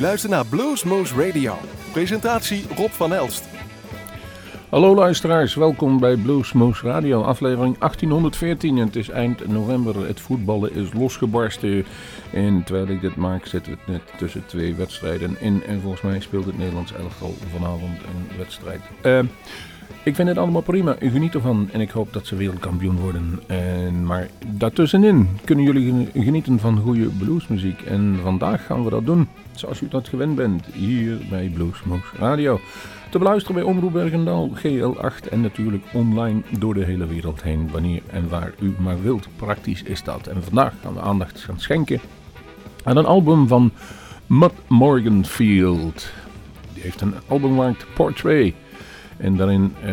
luistert naar Bluesmoose Radio. Presentatie Rob van Elst. Hallo luisteraars, welkom bij Bluesmoose Radio, aflevering 1814. Het is eind november, het voetballen is losgebarsten. En terwijl ik dit maak, zitten we net tussen twee wedstrijden in. En volgens mij speelt het Nederlands elftal vanavond een wedstrijd. Uh, ik vind het allemaal prima. U geniet ervan en ik hoop dat ze wereldkampioen worden. En, maar daartussenin kunnen jullie genieten van goede bluesmuziek. En vandaag gaan we dat doen zoals u dat gewend bent hier bij Bluesmoose Radio. Te beluisteren bij Omroep Bergendal, GL8 en natuurlijk online door de hele wereld heen. Wanneer en waar u maar wilt. Praktisch is dat. En vandaag gaan we aandacht gaan schenken aan een album van Matt Morganfield. Die heeft een album gemaakt, Portrait. En daarin uh,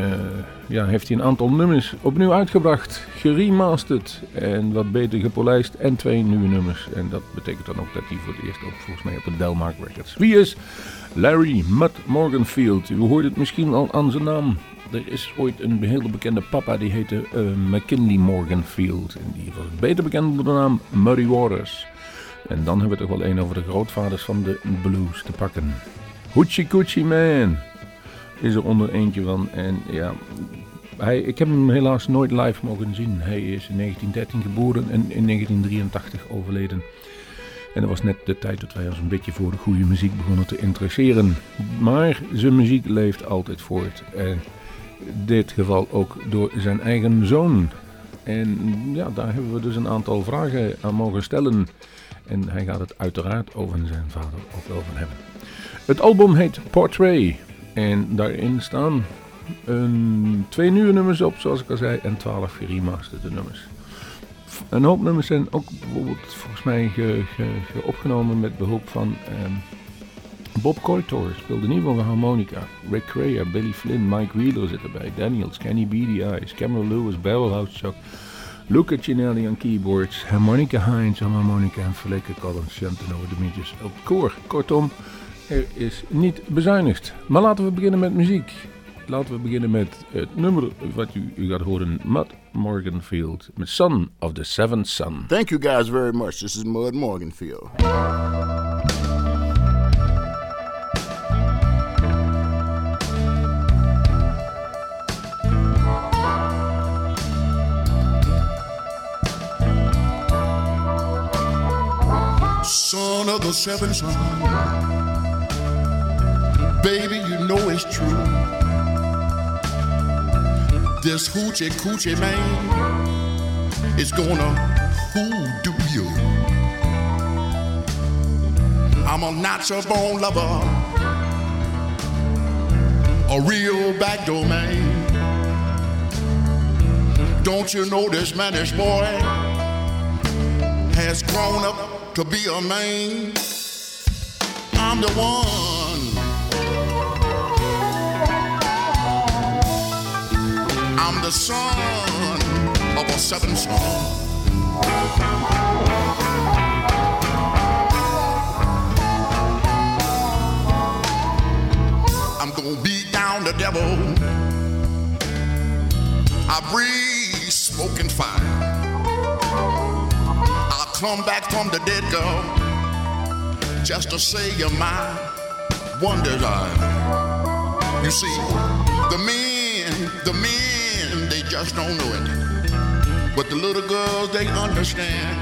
ja, heeft hij een aantal nummers opnieuw uitgebracht, geremasterd en wat beter gepolijst en twee nieuwe nummers. En dat betekent dan ook dat hij voor het eerst ook volgens mij op de Delmark Records. Wie is Larry Mutt Morganfield? U hoort het misschien al aan zijn naam. Er is ooit een hele bekende papa die heette uh, McKinley Morganfield. En die was beter bekend onder de naam Muddy Waters. En dan hebben we toch wel een over de grootvaders van de blues te pakken. Hoochie Coochie Man is er onder eentje van. En ja, hij, ik heb hem helaas nooit live mogen zien. Hij is in 1913 geboren en in 1983 overleden. En dat was net de tijd dat wij ons een beetje voor de goede muziek begonnen te interesseren. Maar zijn muziek leeft altijd voort. En in dit geval ook door zijn eigen zoon. En ja, daar hebben we dus een aantal vragen aan mogen stellen. En hij gaat het uiteraard over zijn vader ook wel van hebben. Het album heet Portrait. En daarin staan een, twee nieuwe nummers op, zoals ik al zei, en twaalf geremasterde nummers. Een hoop nummers zijn ook bijvoorbeeld volgens mij ge, ge, opgenomen met behulp van um, Bob Coitor, speelde in ieder harmonica. Rick Crea, Billy Flynn, Mike Wheeler zit erbij, Daniels, Kenny Eyes, Cameron Lewis, Barrelhouse Chuck, Luca Cinelli aan keyboards, Harmonica Hines aan harmonica en Felice Collins de mietjes op koor. Kortom, er is niet bezuinigd. Maar laten we beginnen met muziek. Laten we beginnen met het nummer wat u, gaat horen. Mud Morganfield met Son of the Seventh Son. Thank you guys very much. This is Mud Morganfield. Son of the seventh son baby, you know it's true. This hoochie coochie man is gonna hoodoo you. I'm a natural born lover, a real backdoor man. Don't you know this mannish boy has grown up to be a man? I'm the one I'm the son of a seven son. I'm gonna beat down the devil. I breathe smoke and fire. I'll come back from the dead, girl, just to say you're my desire. You see, the men, the men just don't know it. But the little girls, they understand.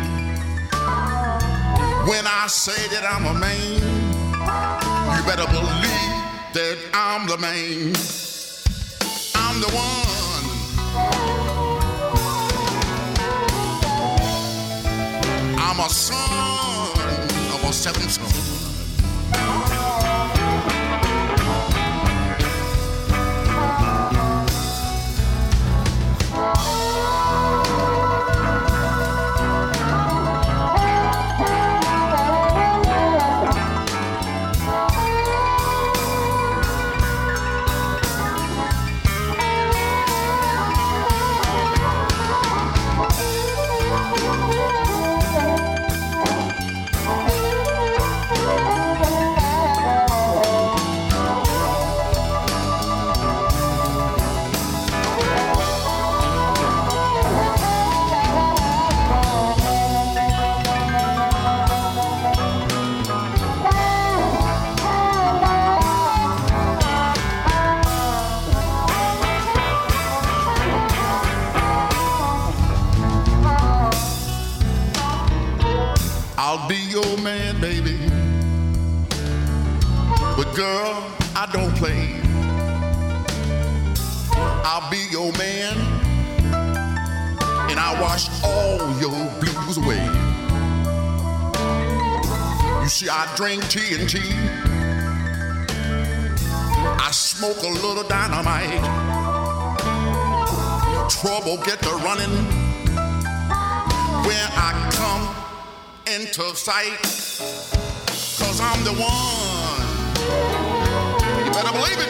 When I say that I'm a man, you better believe that I'm the man. I'm the one. I'm a son of a seven son. Girl, I don't play. I'll be your man, and I'll wash all your blues away. You see, I drink TNT. I smoke a little dynamite. Trouble get to running when I come into sight. Cause I'm the one. Better believe it.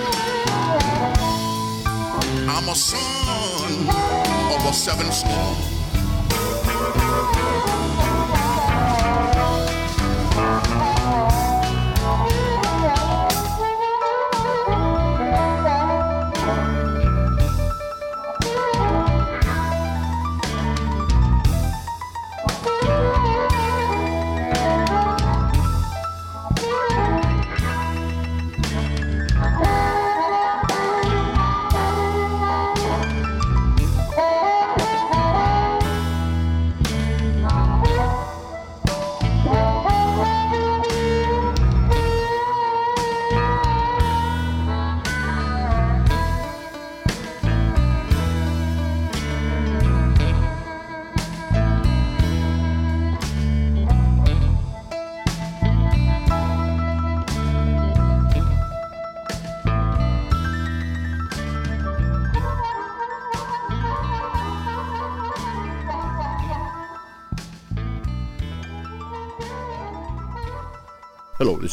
I'm a son of a seven star.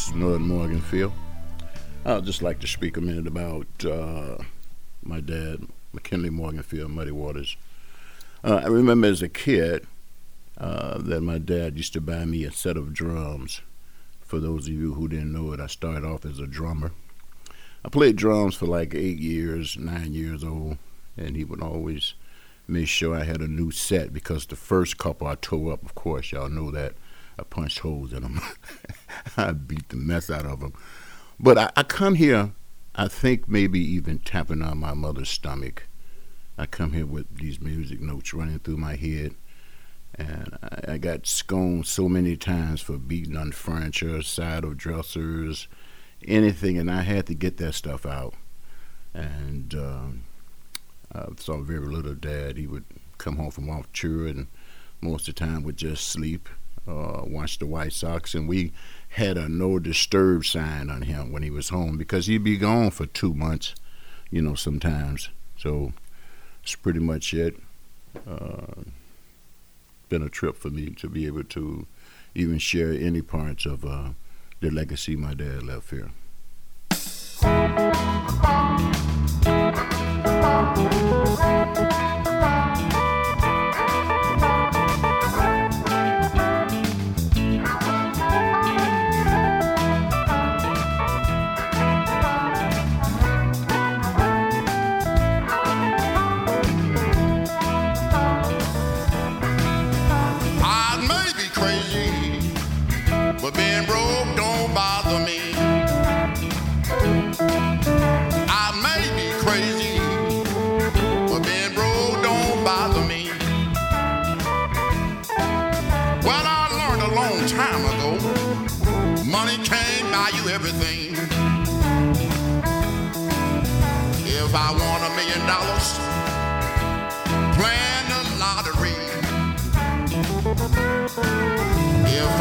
This is Northern Morganfield. I'd just like to speak a minute about uh, my dad, McKinley Morganfield, Muddy Waters. Uh, I remember as a kid uh, that my dad used to buy me a set of drums. For those of you who didn't know it, I started off as a drummer. I played drums for like eight years, nine years old, and he would always make sure I had a new set because the first couple I tore up, of course, y'all know that. I punched holes in them. I beat the mess out of them. But I, I, come here, I think maybe even tapping on my mother's stomach. I come here with these music notes running through my head. And I, I got sconed so many times for beating on furniture, side of dressers, anything. And I had to get that stuff out. And um, I saw very little dad. He would come home from off tour and most of the time would just sleep uh, watch the White Sox, and we had a no disturb sign on him when he was home because he'd be gone for two months, you know, sometimes. So it's pretty much it. Uh, been a trip for me to be able to even share any parts of uh, the legacy my dad left here.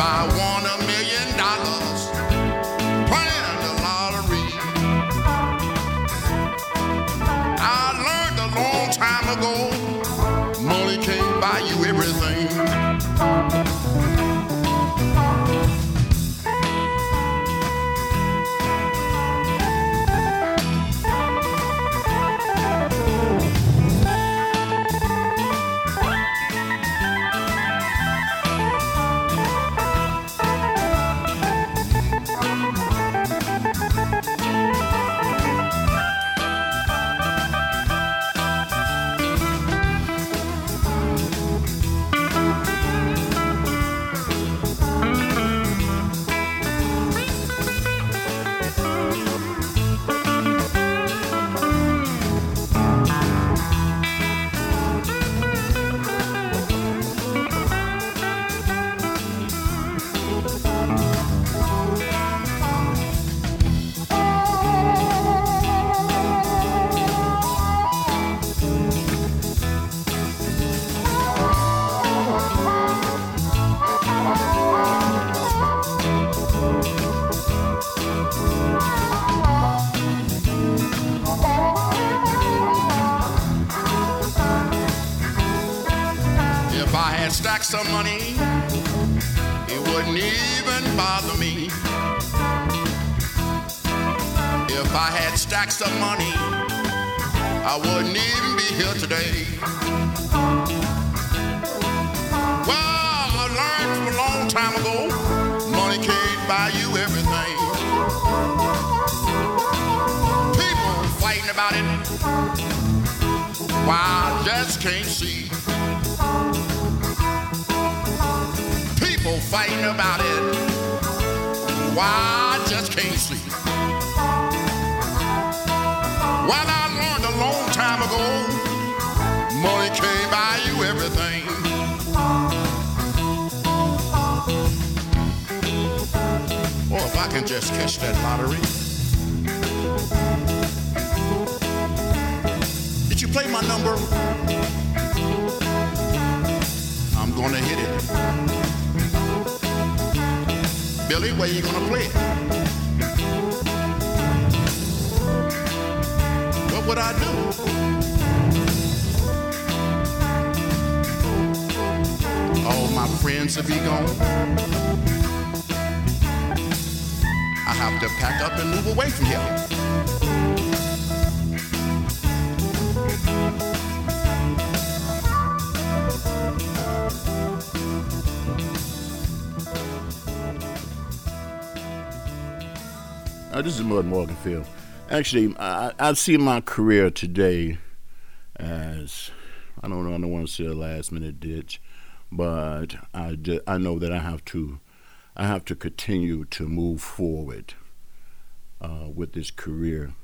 by one why I just can't see. People fighting about it, why I just can't see. Well, I learned a long time ago, money can't buy you everything. Oh, if I can just catch that lottery. You play my number? I'm gonna hit it. Billy, where you gonna play it? What would I do? All my friends will be gone. I have to pack up and move away from here. Uh, this is Mud Morganfield. Actually, I, I see my career today as I don't know. I don't want to say a last minute ditch, but I, ju- I know that I have to I have to continue to move forward uh, with this career.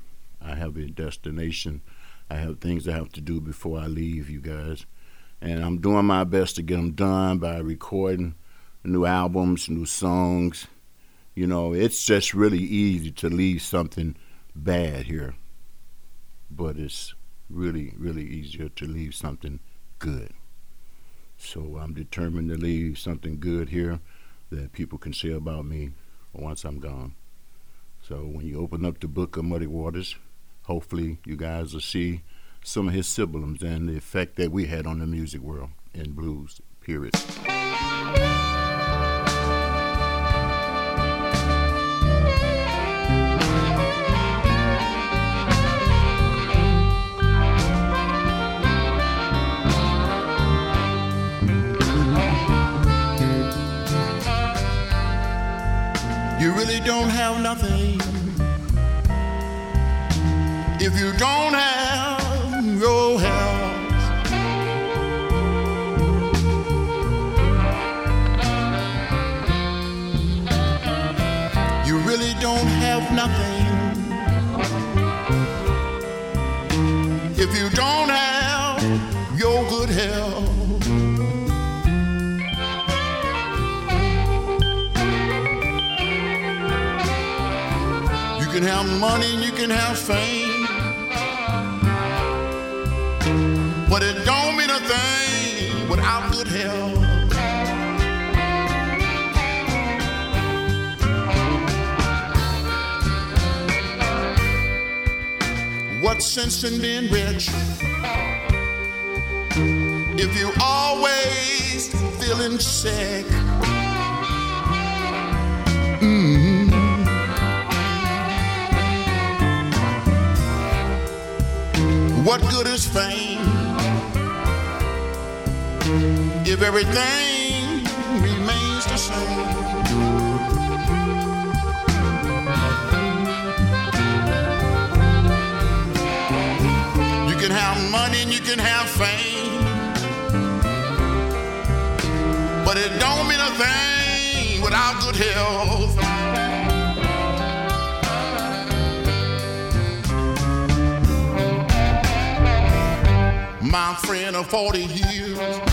I have a destination. I have things I have to do before I leave you guys, and I'm doing my best to get them done by recording new albums, new songs. You know, it's just really easy to leave something bad here, but it's really, really easier to leave something good. So I'm determined to leave something good here that people can say about me once I'm gone. So when you open up the book of Muddy Waters, hopefully you guys will see some of his siblings and the effect that we had on the music world in blues, period. Don't have your health. You really don't have nothing if you don't have your good health. You can have money and you can have fame. But it don't mean a thing without good health. What sense in being rich if you always feeling sick? Mm-hmm. What good is fame if everything remains the same? You can have money and you can have fame, but it don't mean a thing without good health. My friend of 40 years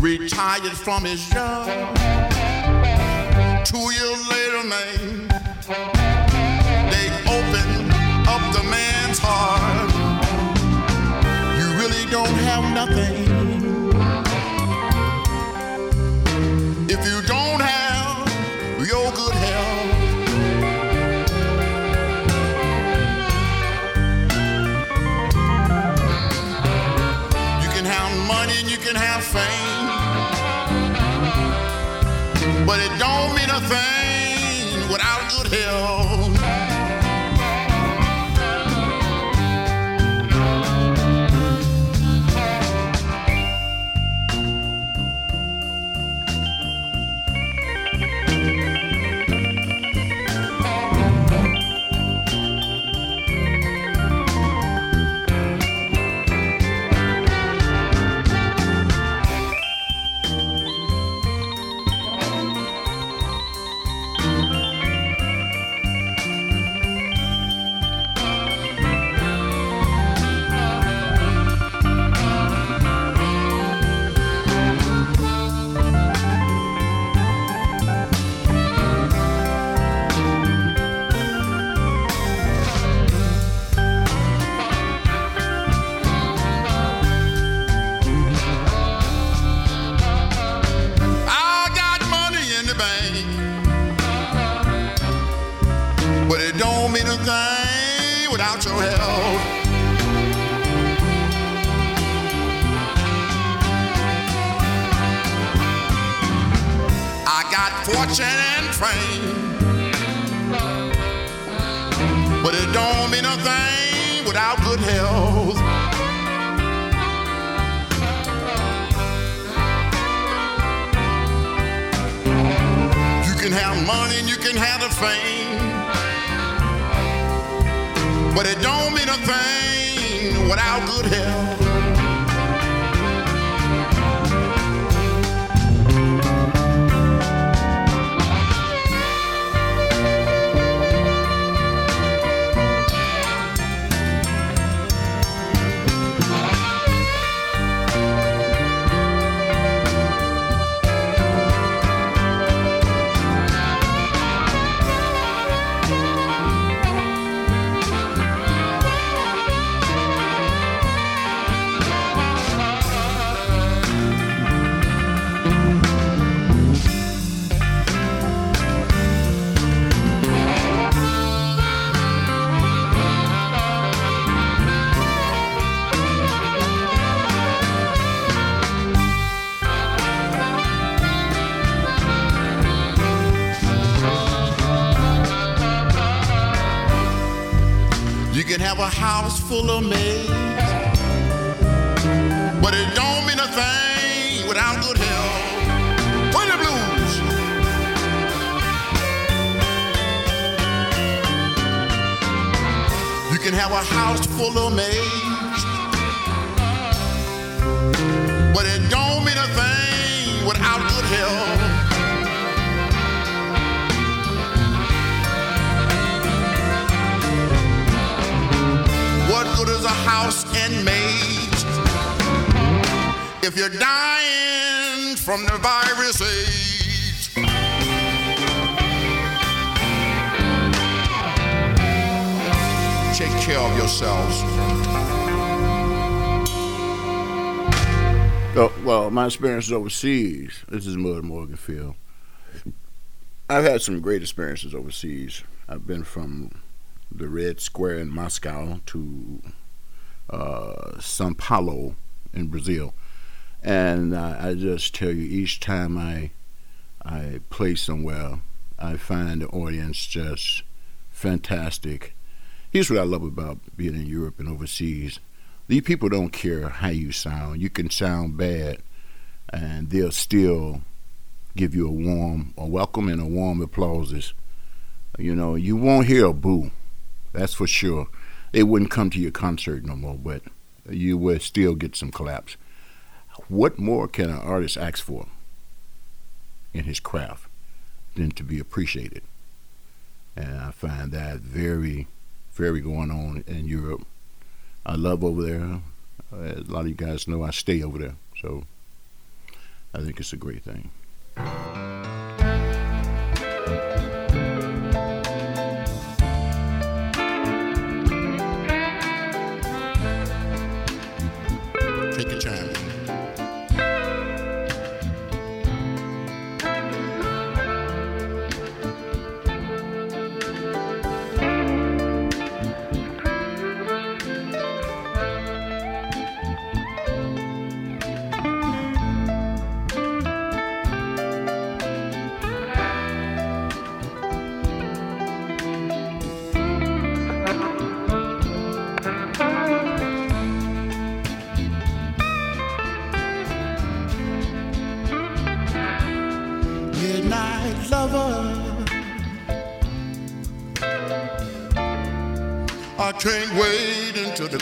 retired from his job. Two years later, man, they opened up the man's heart. You really don't have nothing if you don't have your good health. You can have money and you can have fame. But it don't mean a thing without good health. Fortune and fame, but it don't mean a thing without good health. You can have money and you can have the fame. But it don't mean a thing without good health. Full of maids, but it don't mean a thing without good health. Play the blues. You can have a house full of maids, but it don't mean a thing without good health. Is a house and maids if you're dying from the virus AIDS? Take care of yourselves. Oh, well, my experiences overseas. This is Mud Morganfield. I've had some great experiences overseas. I've been from the Red Square in Moscow to uh, Sao Paulo in Brazil, and I, I just tell you, each time I I play somewhere, I find the audience just fantastic. Here's what I love about being in Europe and overseas. These people don't care how you sound. You can sound bad, and they'll still give you a warm, a welcome and a warm applauses. You know, you won't hear a boo. That's for sure. They wouldn't come to your concert no more, but you will still get some claps. What more can an artist ask for in his craft than to be appreciated? And I find that very, very going on in Europe. I love over there. A lot of you guys know I stay over there, so I think it's a great thing.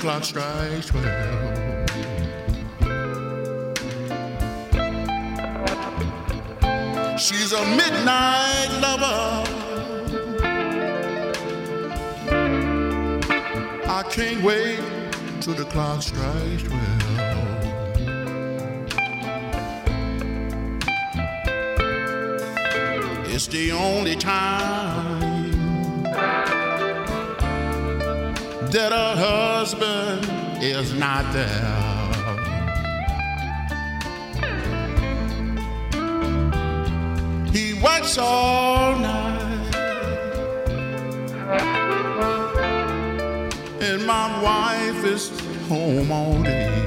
Clock strikes twelve. She's a midnight lover. I can't wait till the clock strikes twelve. It's the only time that a husband is not there. He works all night, and my wife is home all day.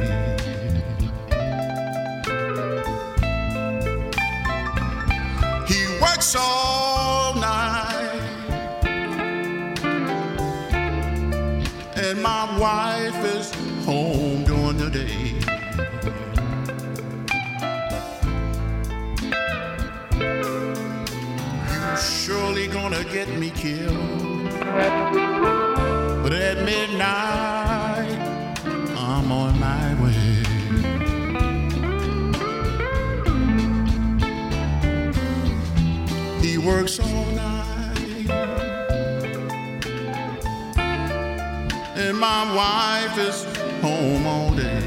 Surely gonna get me killed, but at midnight I'm on my way. He works all night. And my wife is home all day.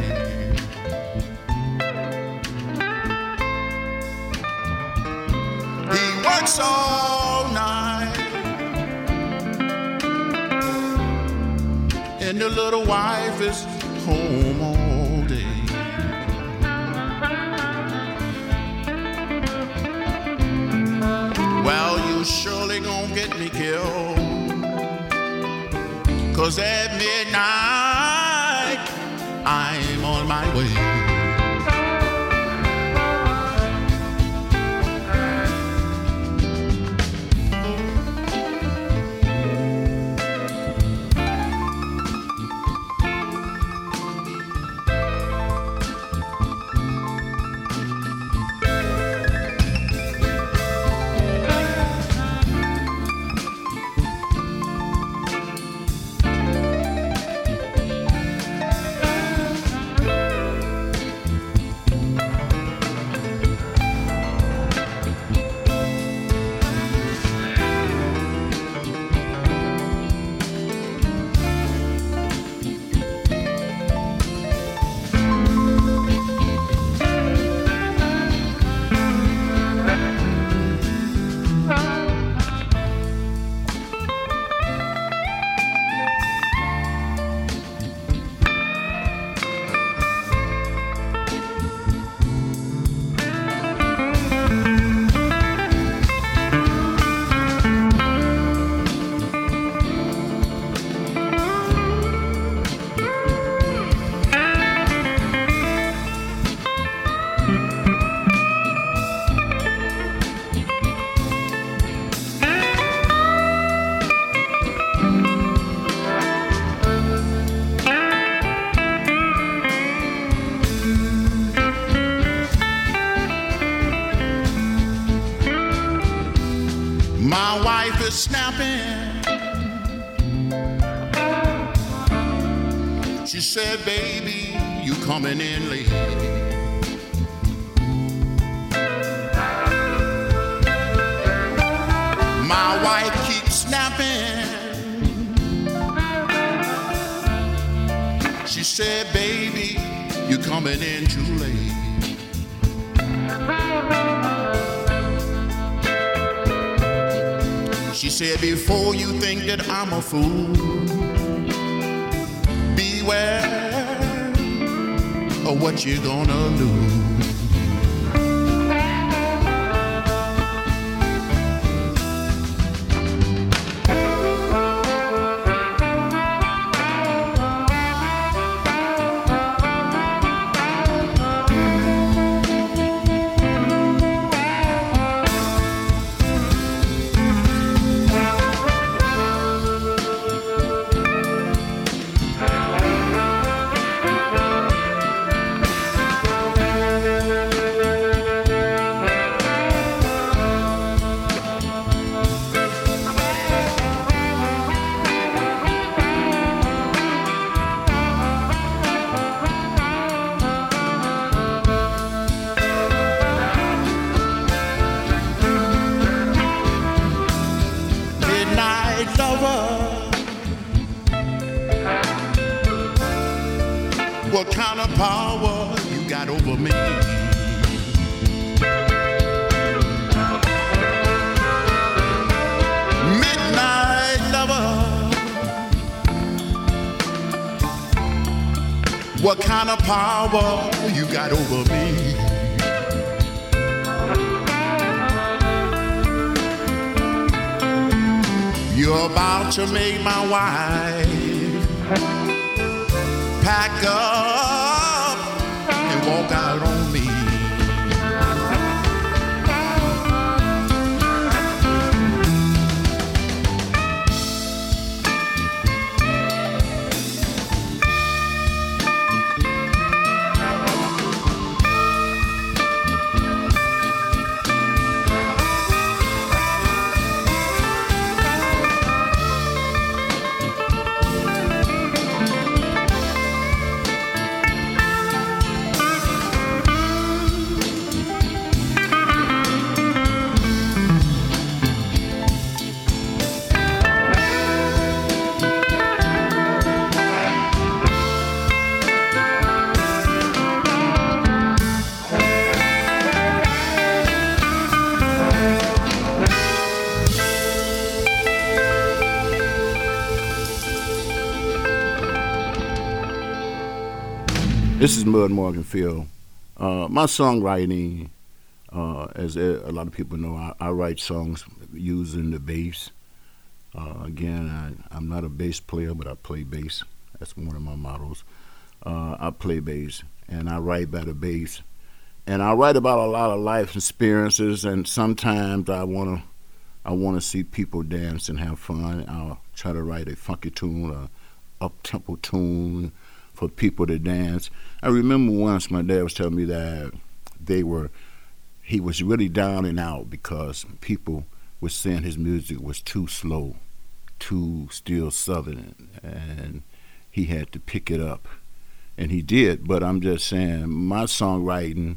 He works all The little wife is home all day. Well, you surely gonna get me killed. Cause at midnight, I'm on my way. Coming in late. My wife keeps snapping. She said, baby, you're coming in too late. She said, Before you think that I'm a fool, what you're gonna lose. Power you got over me? You're about to make my wife pack up and walk out on me. This is Mud Morganfield. Uh, my songwriting, uh, as a lot of people know, I, I write songs using the bass. Uh, again, I, I'm not a bass player, but I play bass. That's one of my models. Uh, I play bass, and I write by the bass. And I write about a lot of life experiences, and sometimes I want to I want to see people dance and have fun. I'll try to write a funky tune, a up tempo tune for people to dance. I remember once my dad was telling me that they were he was really down and out because people were saying his music was too slow, too still southern, and he had to pick it up, and he did. But I'm just saying, my songwriting.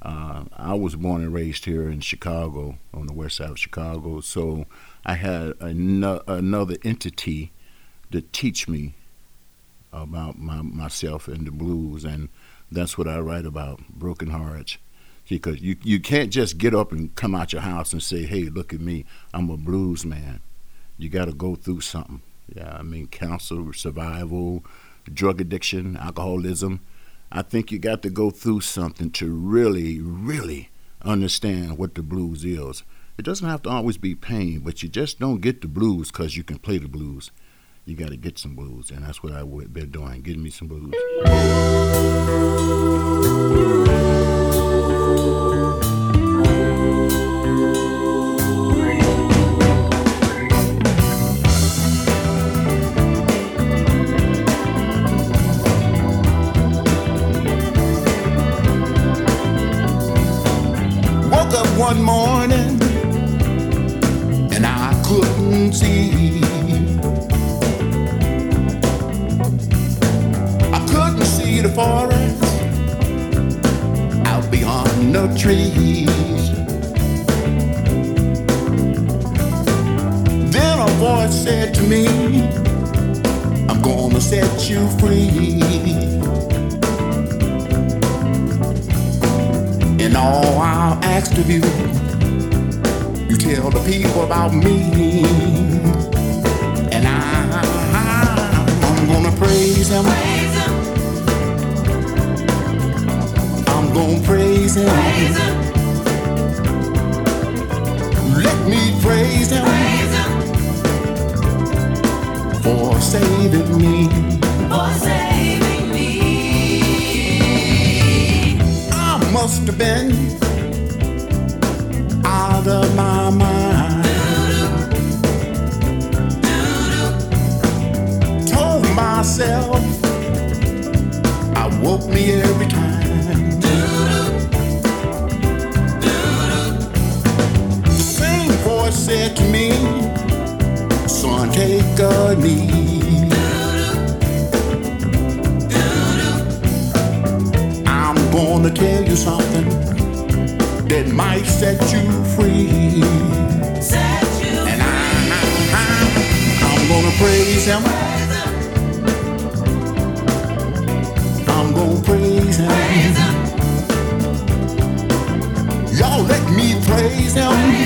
Uh, I was born and raised here in Chicago, on the west side of Chicago, so I had ano- another entity to teach me about my, myself and the blues, and that's what I write about, broken hearts. Because you you can't just get up and come out your house and say, "Hey, look at me, I'm a blues man." You got to go through something. Yeah, I mean, cancer, survival, drug addiction, alcoholism. I think you got to go through something to really, really understand what the blues is. It doesn't have to always be pain, but you just don't get the blues because you can play the blues you got to get some blues, and that's what I've been doing, getting me some blues. One morning and I couldn't see. Forest out beyond the trees. Then a voice said to me, I'm gonna set you free. And all I'll ask of you, you tell the people about me. And I, I'm gonna praise him. Praise him. Let me praise him for saving me. For saving me. I must have been out of my mind. Told myself I woke me every time. Said to me, Son, take a knee. I'm gonna tell you something that might set you free. And I, I, I'm gonna praise him. I'm gonna praise him. Y'all let me praise him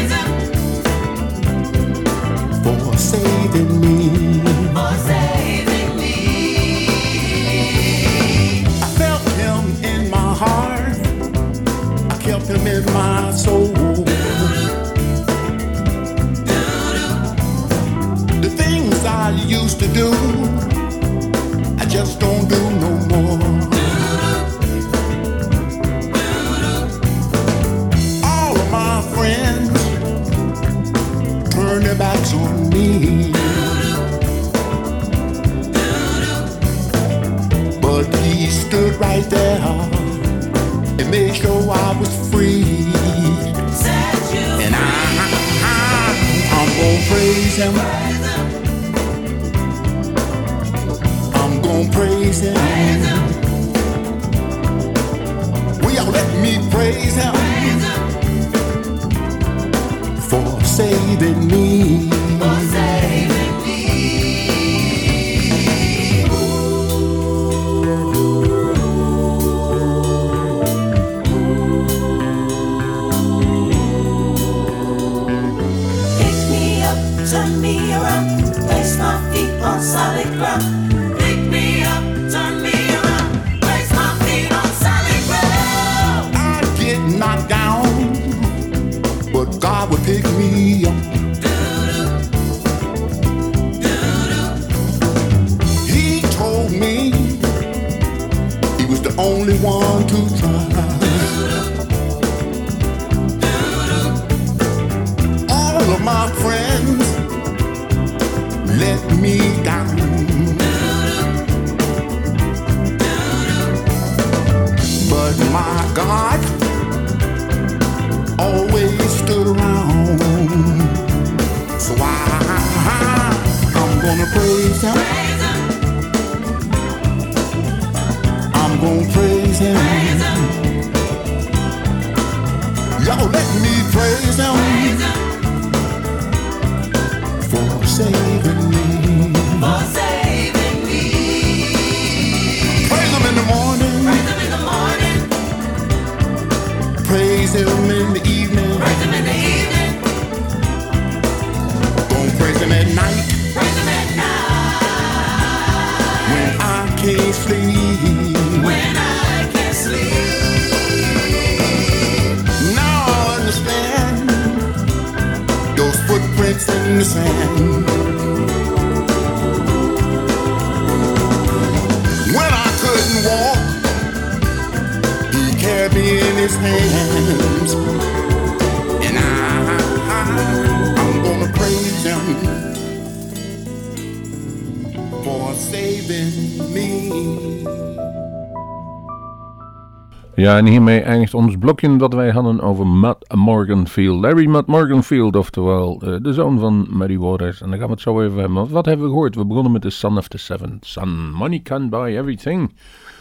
Ja, en hiermee eindigt ons blokje dat wij hadden over Matt Morganfield. Larry Matt Morganfield, oftewel eh, de zoon van Muddy Waters. En daar gaan we het zo even hebben. Wat hebben we gehoord? We begonnen met The Son of the Seven. Son, money can buy everything.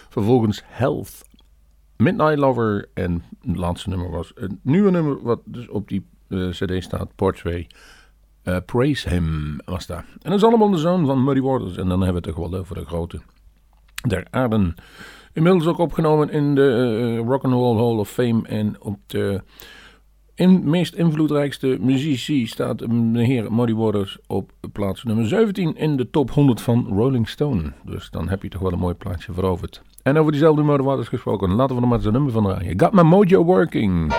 Vervolgens Health, Midnight Lover. En het laatste nummer was een nieuwe nummer wat dus op die eh, cd staat, Portway. Eh, Praise Him was dat. En dat is allemaal de zoon van Muddy Waters. En dan hebben we het toch wel over de grote der. Inmiddels ook opgenomen in de eh, Rock and Roll Hall of Fame. En op de in, meest invloedrijkste muzici staat de heer Muddy Waters op plaats nummer 17 in de top 100 van Rolling Stone. Dus dan heb je toch wel een mooi plaatsje veroverd. En over diezelfde Muddy Waters gesproken, laten we er maar zijn nummer van draaien. Got my mojo working.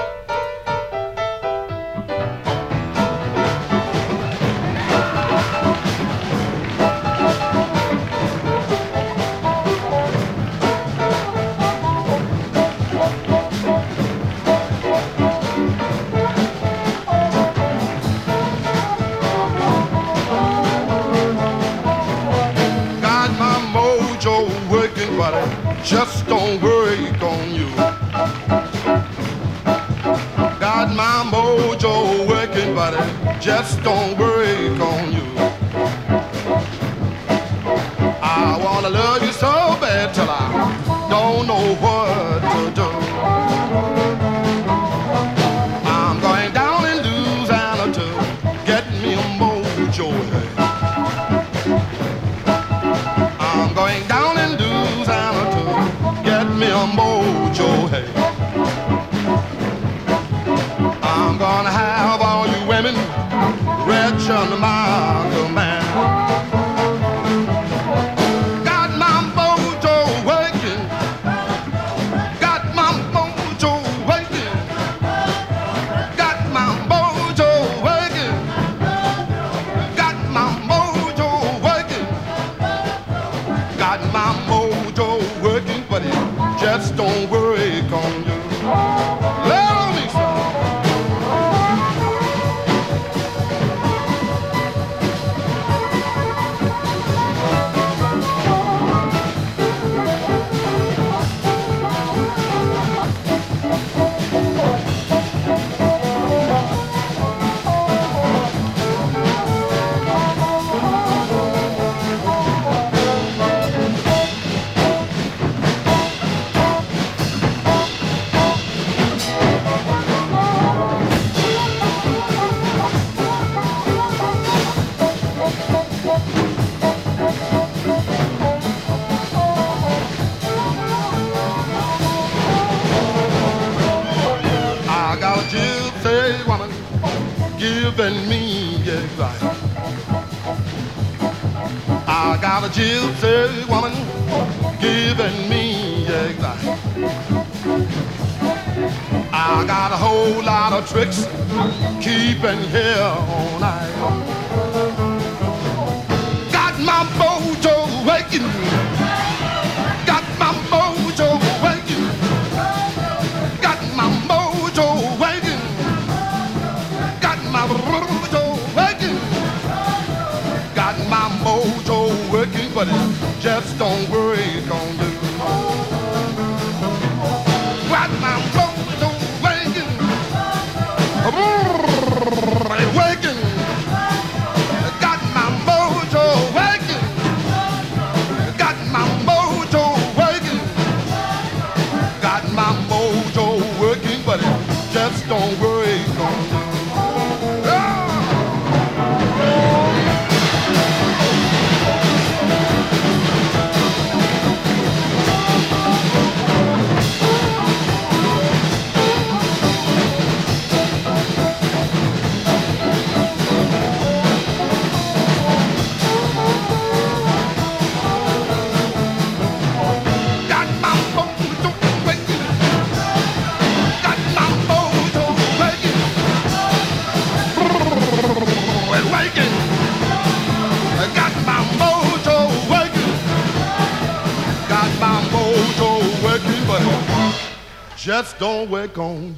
Just don't work on.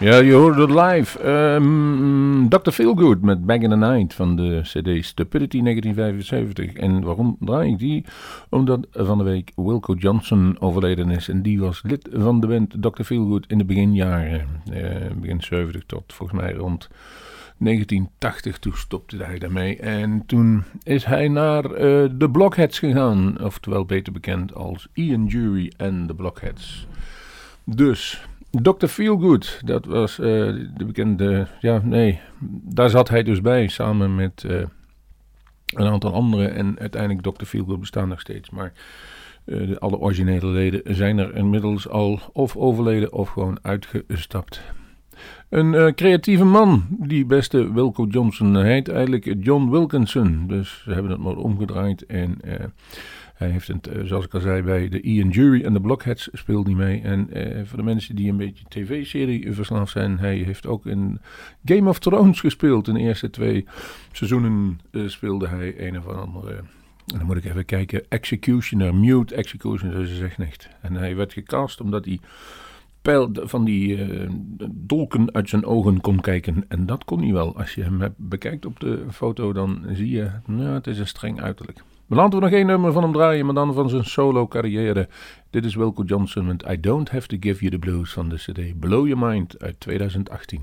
Ja, je hoorde het live. Ehm, Dr. Feelgood met Back in the Night van de CD Stupidity 1975. En waarom draai ik die? Omdat van de week Wilco Johnson overleden is. En die was lid van de band Dr. Feelgood in de beginjaren. eh, begin 70 tot volgens mij rond 1980. Toen stopte hij daarmee. En toen is hij naar eh, de Blockheads gegaan. Oftewel beter bekend als Ian Jury en de Blockheads. Dus, Dr. Feelgood, dat was eh, de bekende, ja nee, daar zat hij dus bij samen met eh, een aantal anderen en uiteindelijk Dr. Feelgood bestaan nog steeds, maar eh, de, alle originele leden zijn er inmiddels al of overleden of gewoon uitgestapt. Een creatieve man, die beste Wilco Johnson heet eigenlijk John Wilkinson, dus ze hebben het maar omgedraaid en... hij heeft het, eh, zoals ik al zei, bij de Ian Jury en de Blockheads speelt hij mee. En eh, voor de mensen die een beetje tv-serie verslaafd zijn, hij heeft ook in Game of Thrones gespeeld. In de eerste twee seizoenen eh, speelde hij een of andere, en dan moet ik even kijken, Executioner, Mute Executioner, ze zegt niet. En hij werd gecast omdat hij pijl van die dolken uit zijn ogen kon kijken. En dat kon hij wel. Als je hem hebt bekijkt op de foto, dan zie je, nou, het is een streng uiterlijk. Maar laten we nog één nummer van hem draaien, maar dan van zijn solo carrière. Dit is Wilco Johnson met I Don't Have to Give You the Blues van de CD Blow Your Mind uit 2018.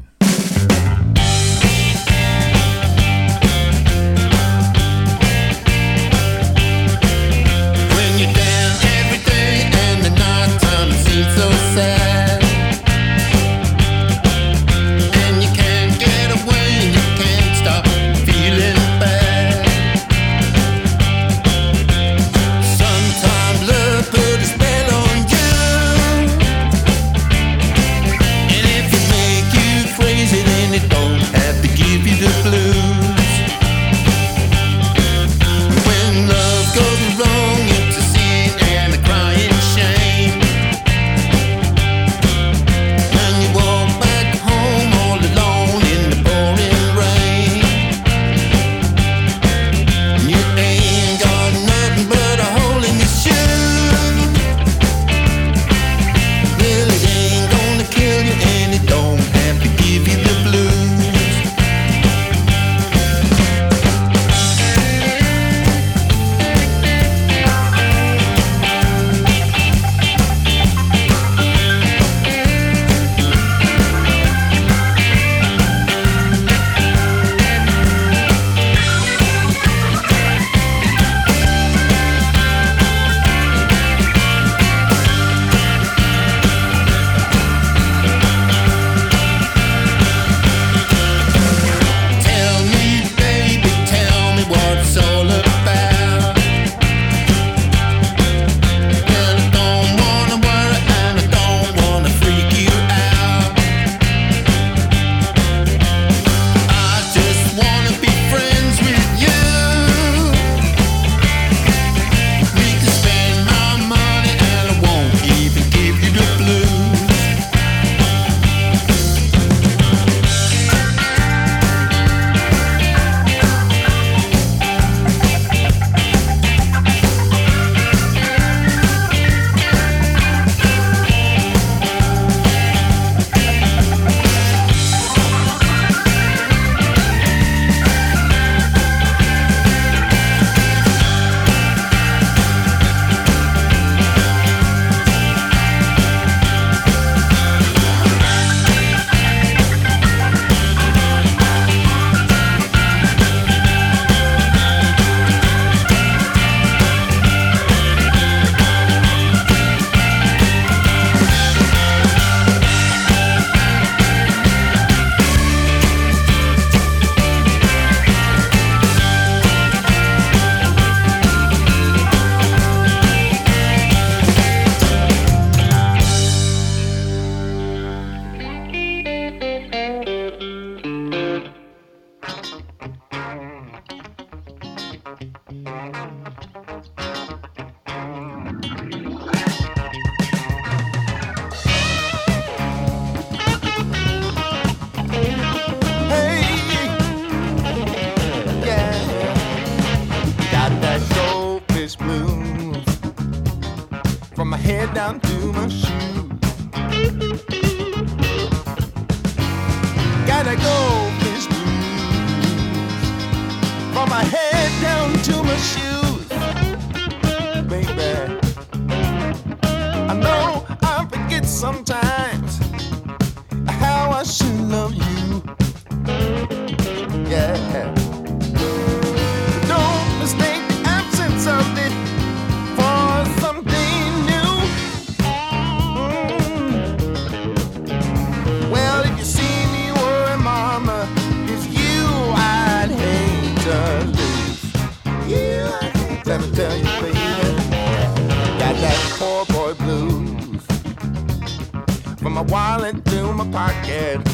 When every day and the night time seems so sad. scared.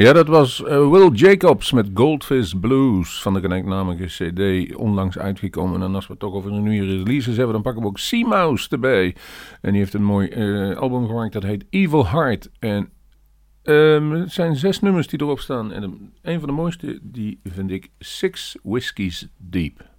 Ja, dat was eh, Will Jacobs met Goldfish Blues van de gelijknamige CD. Onlangs uitgekomen. En als we het toch over een nieuwe releases hebben, dan pakken we ook Sea Mouse erbij. En die heeft een mooi eh, album gemaakt dat heet Evil Heart. En ehm, het zijn zes nummers die erop staan. En een van de mooiste, die vind ik Six Whiskies Deep.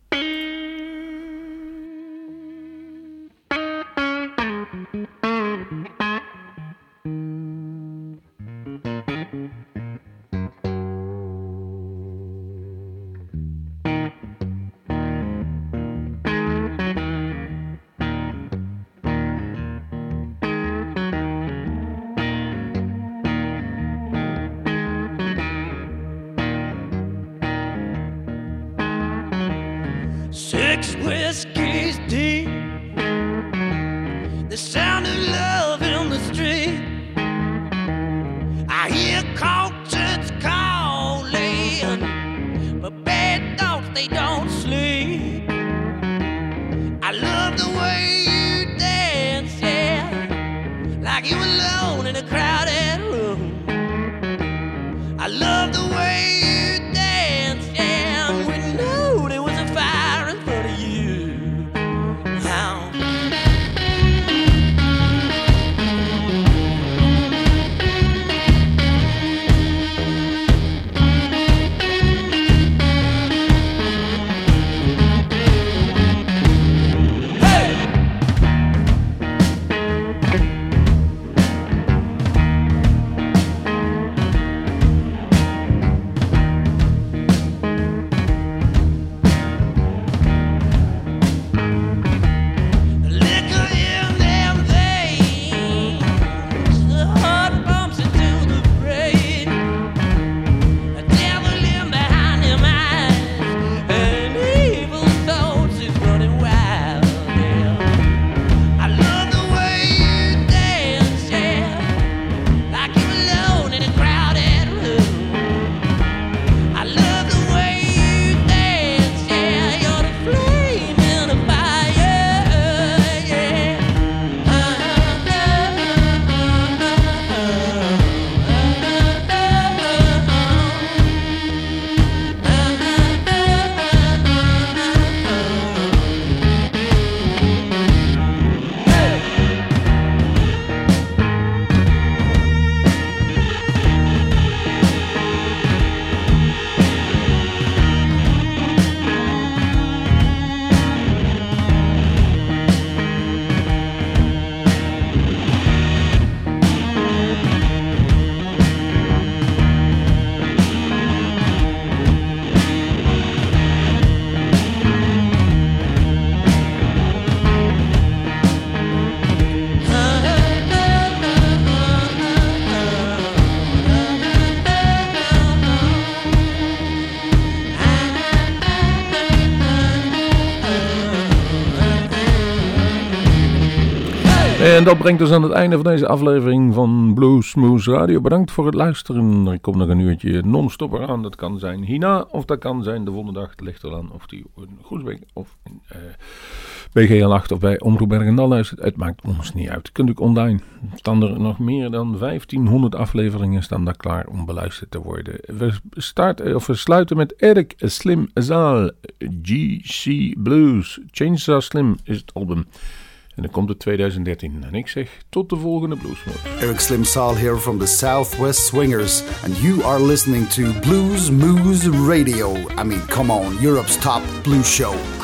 En dat brengt ons aan het einde van deze aflevering van Blue Smooth Radio. Bedankt voor het luisteren. Er komt nog een uurtje non-stop eraan. Dat kan zijn hierna of dat kan zijn de volgende dag. Ligt of die in Goesbeek of in eh BGL 8 of bij Omroep Bergendal luistert. Het maakt ons niet uit. Kunt u online. Staan er nog meer dan 1500 afleveringen staan daar klaar om beluisterd te worden. We, starten, of we sluiten met Eric Slim Zaal. GC Blues. Chainsaw Slim is het album. En dan komt het 2013. En ik zeg tot de volgende Bluesmoot. Eric Slim Saal here from the Southwest Swingers, and you are listening to Blues Moose Radio. I mean, come on, Europe's top blues show.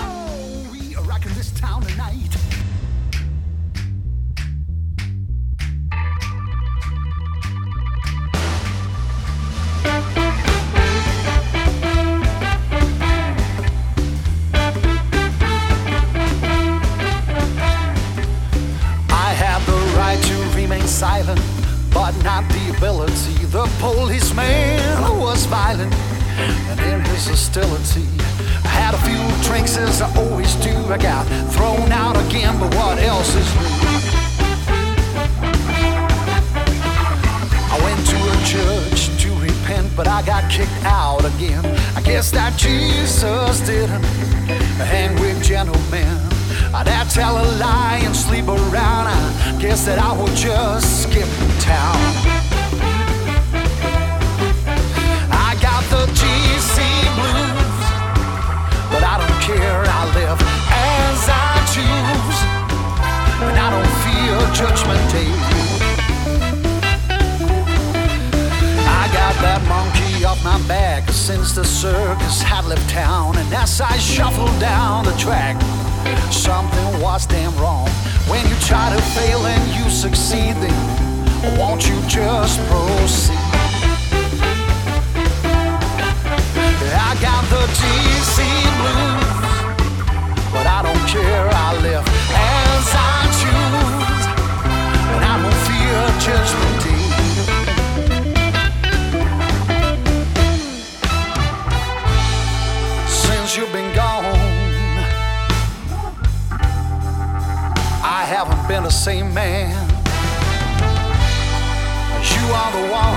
Guess that Jesus didn't hang with gentlemen. Uh, I'd have tell a lie and sleep around. I guess that I would just skip town. I got the GC blues, but I don't care. I live as I choose, and I don't fear judgment day. My back since the circus had left town. And as I shuffled down the track, something was damn wrong. When you try to fail and you succeed, then won't you just proceed? Same man. You are the one